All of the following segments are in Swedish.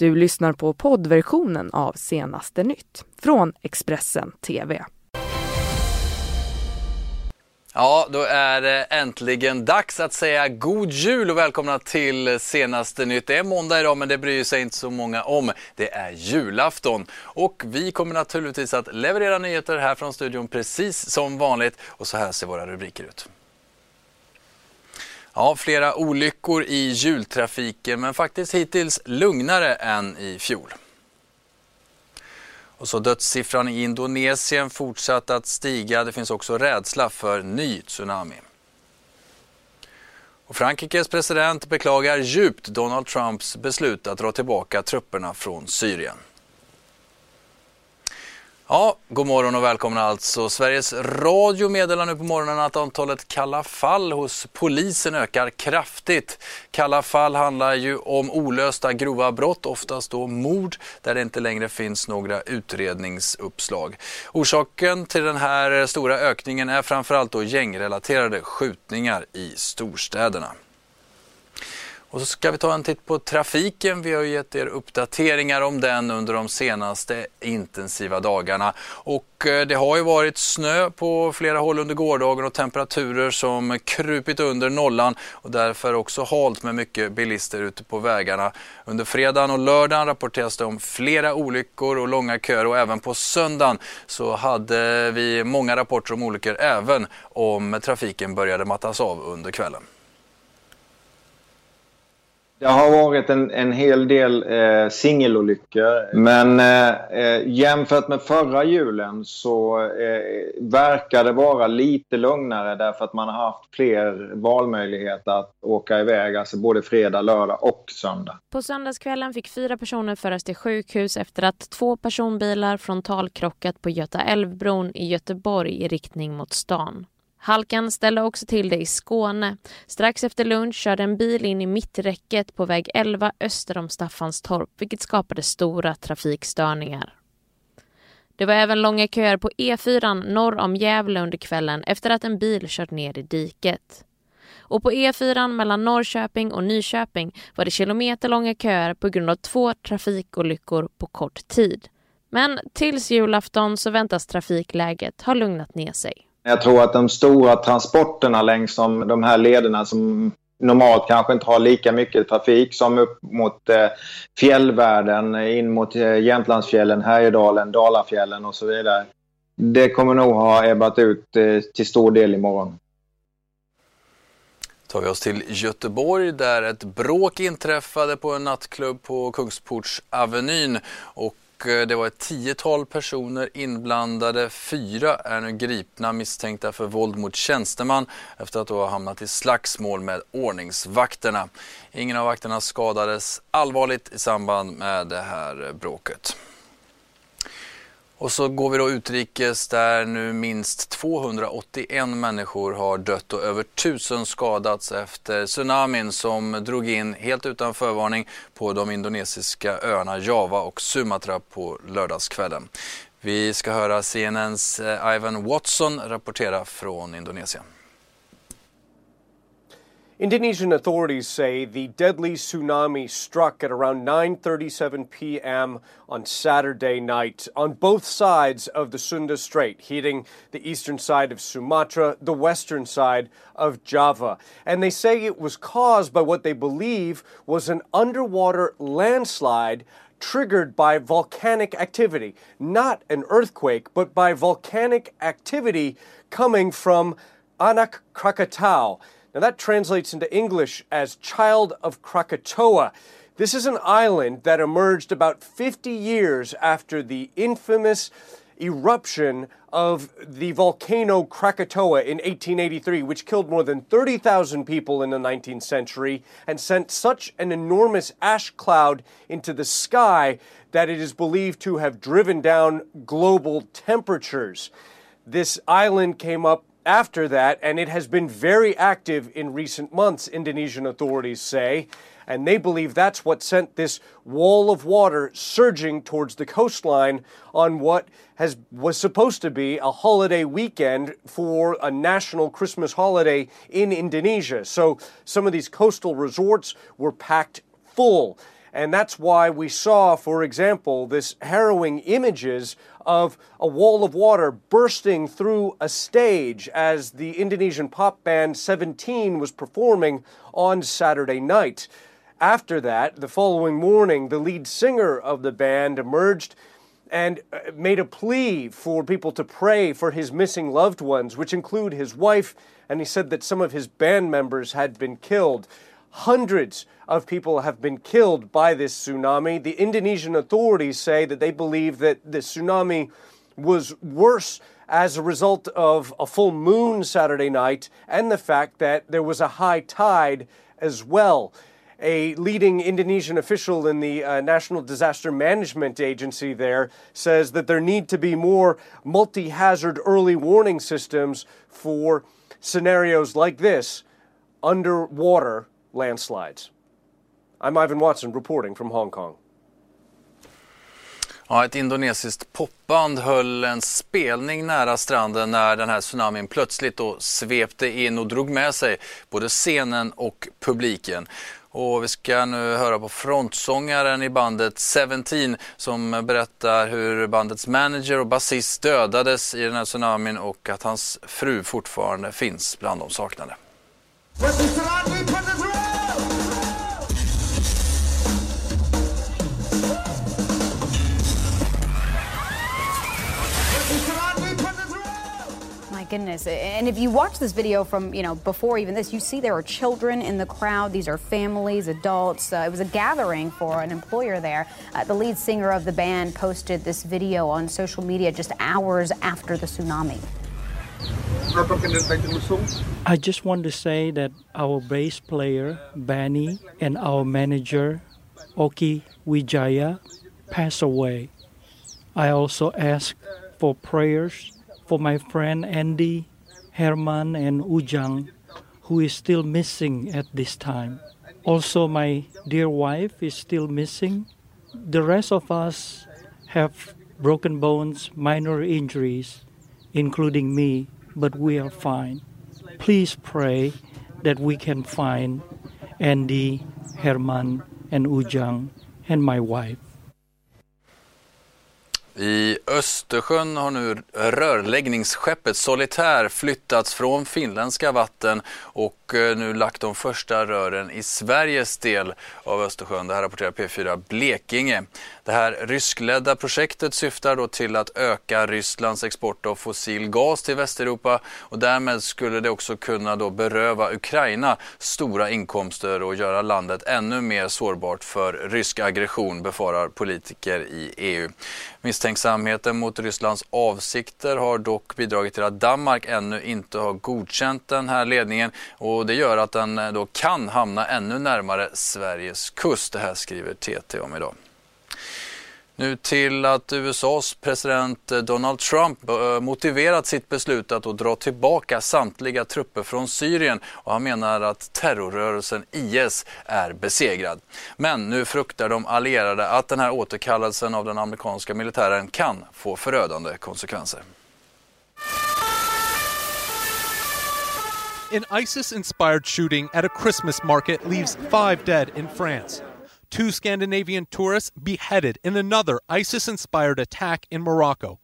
Du lyssnar på poddversionen av senaste nytt från Expressen TV. Ja, då är det äntligen dags att säga god jul och välkomna till senaste nytt. Det är måndag idag men det bryr sig inte så många om. Det är julafton och vi kommer naturligtvis att leverera nyheter här från studion precis som vanligt och så här ser våra rubriker ut. Ja, flera olyckor i jultrafiken men faktiskt hittills lugnare än i fjol. Och så dödssiffran i Indonesien fortsatt att stiga. Det finns också rädsla för ny tsunami. Och Frankrikes president beklagar djupt Donald Trumps beslut att dra tillbaka trupperna från Syrien. Ja, god morgon och välkomna alltså. Sveriges Radio meddelar nu på morgonen att antalet kalla fall hos polisen ökar kraftigt. Kalla fall handlar ju om olösta grova brott, oftast då mord, där det inte längre finns några utredningsuppslag. Orsaken till den här stora ökningen är framförallt då gängrelaterade skjutningar i storstäderna. Och så ska vi ta en titt på trafiken. Vi har gett er uppdateringar om den under de senaste intensiva dagarna. Och eh, det har ju varit snö på flera håll under gårdagen och temperaturer som krupit under nollan och därför också halt med mycket bilister ute på vägarna. Under fredagen och lördagen rapporteras det om flera olyckor och långa köer och även på söndagen så hade vi många rapporter om olyckor även om trafiken började mattas av under kvällen. Det har varit en, en hel del eh, singelolyckor. Men eh, eh, jämfört med förra julen så eh, verkar det vara lite lugnare därför att man har haft fler valmöjligheter att åka iväg. Alltså både fredag, lördag och söndag. På söndagskvällen fick fyra personer föras till sjukhus efter att två personbilar frontalkrockat på Göta älvbron i Göteborg i riktning mot stan. Halkan ställde också till det i Skåne. Strax efter lunch körde en bil in i mitträcket på väg 11 öster om Staffanstorp vilket skapade stora trafikstörningar. Det var även långa köer på E4 norr om Gävle under kvällen efter att en bil kört ner i diket. Och på E4 mellan Norrköping och Nyköping var det kilometerlånga köer på grund av två trafikolyckor på kort tid. Men tills julafton så väntas trafikläget ha lugnat ner sig. Jag tror att de stora transporterna längs de, de här lederna som normalt kanske inte har lika mycket trafik som upp mot eh, fjällvärlden, in mot eh, Jämtlandsfjällen, Härjedalen, Dalafjällen och så vidare. Det kommer nog ha ebbat ut eh, till stor del imorgon tar vi oss till Göteborg där ett bråk inträffade på en nattklubb på Kungsportsavenyn och Eh, det var ett tiotal personer inblandade. Fyra är nu gripna misstänkta för våld mot tjänsteman efter att då ha hamnat i slagsmål med ordningsvakterna. Ingen av vakterna skadades allvarligt i samband med det här bråket. Och så går vi då utrikes där nu minst 281 människor har dött och över 1000 skadats efter tsunamin som drog in helt utan förvarning på de indonesiska öarna Java och Sumatra på lördagskvällen. Vi ska höra CNNs eh, Ivan Watson rapportera från Indonesien. Indonesian authorities say the deadly tsunami struck at around 9:37 p.m. on Saturday night on both sides of the Sunda Strait, hitting the eastern side of Sumatra, the western side of Java. And they say it was caused by what they believe was an underwater landslide triggered by volcanic activity, not an earthquake, but by volcanic activity coming from Anak Krakatau. Now, that translates into English as Child of Krakatoa. This is an island that emerged about 50 years after the infamous eruption of the volcano Krakatoa in 1883, which killed more than 30,000 people in the 19th century and sent such an enormous ash cloud into the sky that it is believed to have driven down global temperatures. This island came up after that, and it has been very active in recent months, Indonesian authorities say. And they believe that's what sent this wall of water surging towards the coastline on what has was supposed to be a holiday weekend for a national Christmas holiday in Indonesia. So some of these coastal resorts were packed full. And that's why we saw, for example, this harrowing images of a wall of water bursting through a stage as the Indonesian pop band 17 was performing on Saturday night. After that, the following morning, the lead singer of the band emerged and uh, made a plea for people to pray for his missing loved ones, which include his wife, and he said that some of his band members had been killed. Hundreds of people have been killed by this tsunami. The Indonesian authorities say that they believe that the tsunami was worse as a result of a full moon Saturday night and the fact that there was a high tide as well. A leading Indonesian official in the uh, National Disaster Management Agency there says that there need to be more multi hazard early warning systems for scenarios like this underwater landslides. I'm Ivan Watson reporting from Hong Kong. Ja, ett indonesiskt popband höll en spelning nära stranden när den här tsunamin plötsligt då svepte in och drog med sig både scenen och publiken. Och vi ska nu höra på frontsångaren i bandet 17 som berättar hur bandets manager och basist dödades i den här tsunamin och att hans fru fortfarande finns bland de saknade. Goodness. And if you watch this video from, you know, before even this, you see there are children in the crowd. These are families, adults. Uh, it was a gathering for an employer there. Uh, the lead singer of the band posted this video on social media just hours after the tsunami. I just want to say that our bass player, Benny, and our manager, Oki Wijaya, passed away. I also ask for prayers for my friend Andy, Herman, and Ujang, who is still missing at this time. Also, my dear wife is still missing. The rest of us have broken bones, minor injuries, including me, but we are fine. Please pray that we can find Andy, Herman, and Ujang, and my wife. I Östersjön har nu rörläggningsskeppet Solitär flyttats från finländska vatten och eh, nu lagt de första rören i Sveriges del av Östersjön. Det här rapporterar P4 Blekinge. Det här ryskledda projektet syftar då till att öka Rysslands export av fossil gas till Västeuropa och därmed skulle det också kunna då beröva Ukraina stora inkomster och göra landet ännu mer sårbart för rysk aggression befarar politiker i EU. Misstänksamheten mot Rysslands avsikter har dock bidragit till att Danmark ännu inte har godkänt den här ledningen och det gör att den eh, då kan hamna ännu närmare Sveriges kust. Det här skriver TT om idag. Nu till att USAs president eh, Donald Trump eh, motiverat sitt beslut att dra tillbaka samtliga trupper från Syrien och han menar att terrorrörelsen IS är besegrad. Men nu fruktar de allierade att den här återkallelsen av den amerikanska militären kan få förödande konsekvenser. An ISIS inspired shooting at a Christmas market leaves five dead in France. Two Scandinavian tourists beheaded in another ISIS inspired attack in Morocco.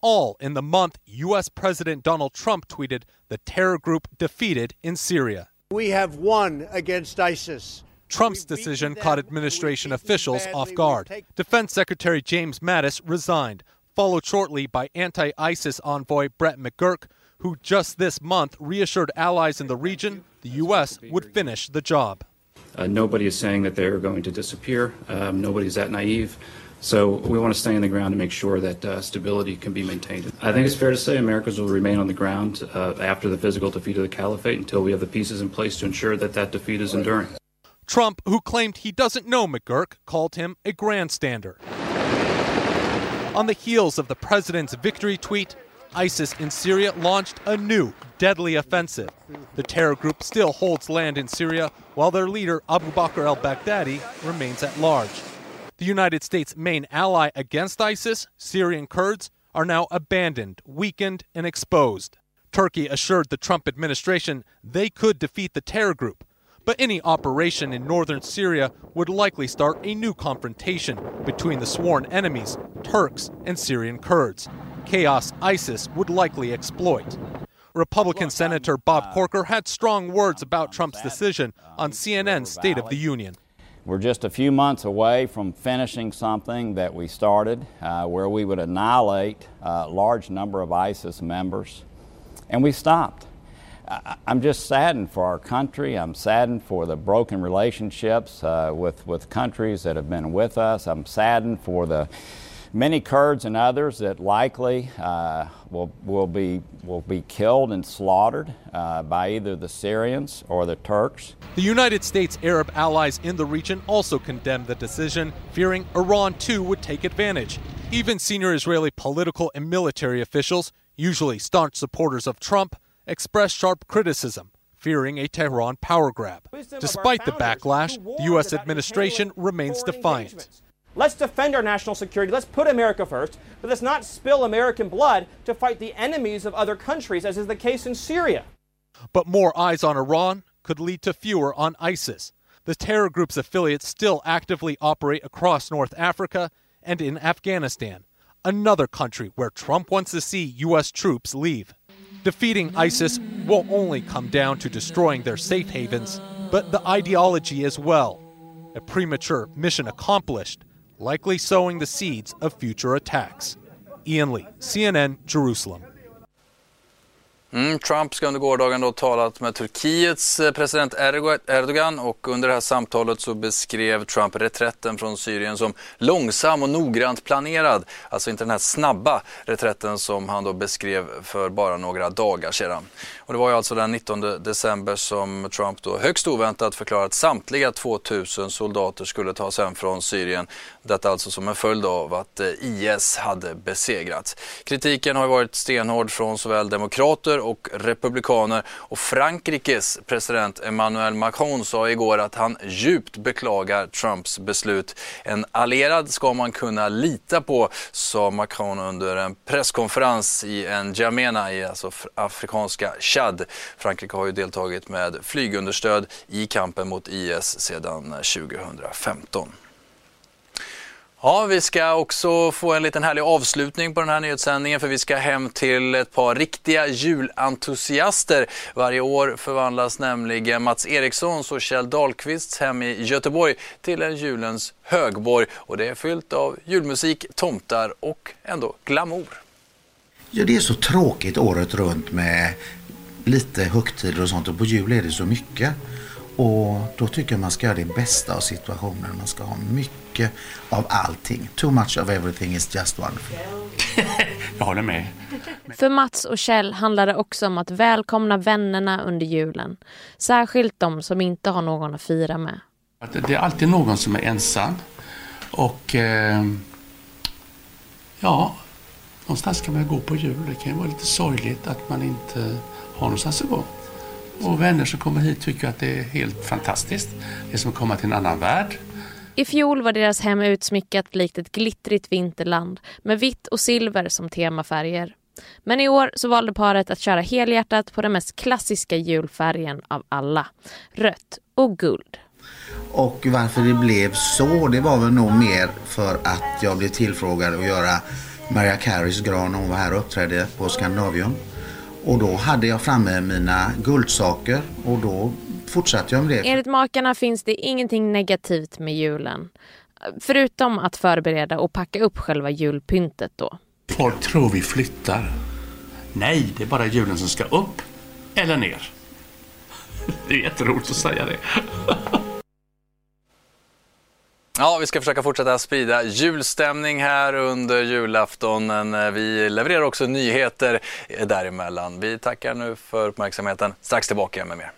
All in the month U.S. President Donald Trump tweeted the terror group defeated in Syria. We have won against ISIS. Trump's decision caught administration officials off guard. Defense Secretary James Mattis resigned, followed shortly by anti ISIS envoy Brett McGurk, who just this month reassured allies in the region the U.S. would finish the job. Uh, nobody is saying that they're going to disappear. Um, nobody's that naive. So we want to stay on the ground to make sure that uh, stability can be maintained. I think it's fair to say Americans will remain on the ground uh, after the physical defeat of the caliphate until we have the pieces in place to ensure that that defeat is enduring. Trump, who claimed he doesn't know McGurk, called him a grandstander. On the heels of the president's victory tweet, ISIS in Syria launched a new deadly offensive. The terror group still holds land in Syria, while their leader, Abu Bakr al Baghdadi, remains at large. The United States' main ally against ISIS, Syrian Kurds, are now abandoned, weakened, and exposed. Turkey assured the Trump administration they could defeat the terror group, But any operation in northern Syria would likely start a new confrontation between the sworn enemies, Turks and Syrian Kurds. Chaos ISIS would likely exploit. Republican Senator Bob Corker had strong words about Trump's decision on CNN's State of the Union. We're just a few months away from finishing something that we started uh, where we would annihilate a large number of ISIS members, and we stopped. I- I'm just saddened for our country. I'm saddened for the broken relationships uh, with, with countries that have been with us. I'm saddened for the many Kurds and others that likely uh, will, will, be, will be killed and slaughtered uh, by either the Syrians or the Turks. The United States Arab allies in the region also condemned the decision, fearing Iran too would take advantage. Even senior Israeli political and military officials, usually staunch supporters of Trump, expressed sharp criticism, fearing a Tehran power grab. Despite the backlash, the U.S. administration remains defiant. Let's defend our national security. Let's put America first, but let's not spill American blood to fight the enemies of other countries, as is the case in Syria. But more eyes on Iran could lead to fewer on ISIS. The terror group's affiliates still actively operate across North Africa and in Afghanistan, another country where Trump wants to see U.S. troops leave. Defeating ISIS will only come down to destroying their safe havens, but the ideology as well. A premature mission accomplished, likely sowing the seeds of future attacks. Ian Lee, CNN, Jerusalem. Mm, Trump ska under gårdagen då talat med Turkiets eh, president Erdogan och under det här samtalet så beskrev Trump reträtten från Syrien som långsam och noggrant planerad. Alltså inte den här snabba reträtten som han då beskrev för bara några dagar sedan. Och det var ju alltså den 19 december som Trump då högst oväntat förklarade att samtliga 2000 soldater skulle tas hem från Syrien. Detta alltså som en följd av att eh, IS hade besegrats. Kritiken har varit stenhård från såväl demokrater och republikaner och Frankrikes president Emmanuel Macron sa igår att han djupt beklagar Trumps beslut. En allierad ska man kunna lita på, sa Macron under en presskonferens i N'Djamena i alltså afrikanska Chad. Frankrike har ju deltagit med flygunderstöd i kampen mot IS sedan eh, 2015. Ja, vi ska också få en liten härlig avslutning på den här nyhetssändningen för vi ska hem till ett par riktiga julentusiaster. Varje år förvandlas nämligen Mats Erikssons och Kjell Dahlqvists hem i Göteborg till en julens högborg och det är fyllt av julmusik, tomtar och ändå glamour. Ja, det är så tråkigt året runt med lite högtider och sånt och på jul är det så mycket. Och då tycker jag man ska göra det bästa av situationen. Man ska ha mycket av allting. Too much of everything is just wonderful. jag håller med. För Mats och Kjell handlar det också om att välkomna vännerna under julen. Särskilt de som inte har någon att fira med. Det är alltid någon som är ensam. Och eh, ja, någonstans ska man gå på jul. Det kan ju vara lite sorgligt att man inte har någonstans att gå. Och vänner som kommer hit tycker att det är helt fantastiskt. Det är som att komma till en annan värld. I fjol var deras hem utsmyckat likt ett glittrigt vinterland med vitt och silver som temafärger. Men i år så valde paret att köra helhjärtat på den mest klassiska julfärgen av alla. Rött och guld. Och varför det blev så, det var väl nog mer för att jag blev tillfrågad att göra Mariah Careys gran när hon var här och uppträdde på Skandinavium. Och då hade jag framme mina guldsaker och då fortsatte jag med det. Enligt makarna finns det ingenting negativt med julen. Förutom att förbereda och packa upp själva julpyntet då. Folk tror vi flyttar. Nej, det är bara julen som ska upp eller ner. Det är jätteroligt att säga det. Ja, vi ska försöka fortsätta sprida julstämning här under julaftonen. Vi levererar också nyheter däremellan. Vi tackar nu för uppmärksamheten. Strax tillbaka med mer.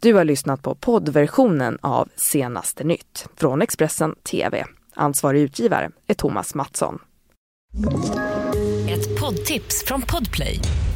Du har lyssnat på poddversionen av Senaste nytt från Expressen TV. Ansvarig utgivare är Thomas Mattsson. Ett poddtips från Podplay.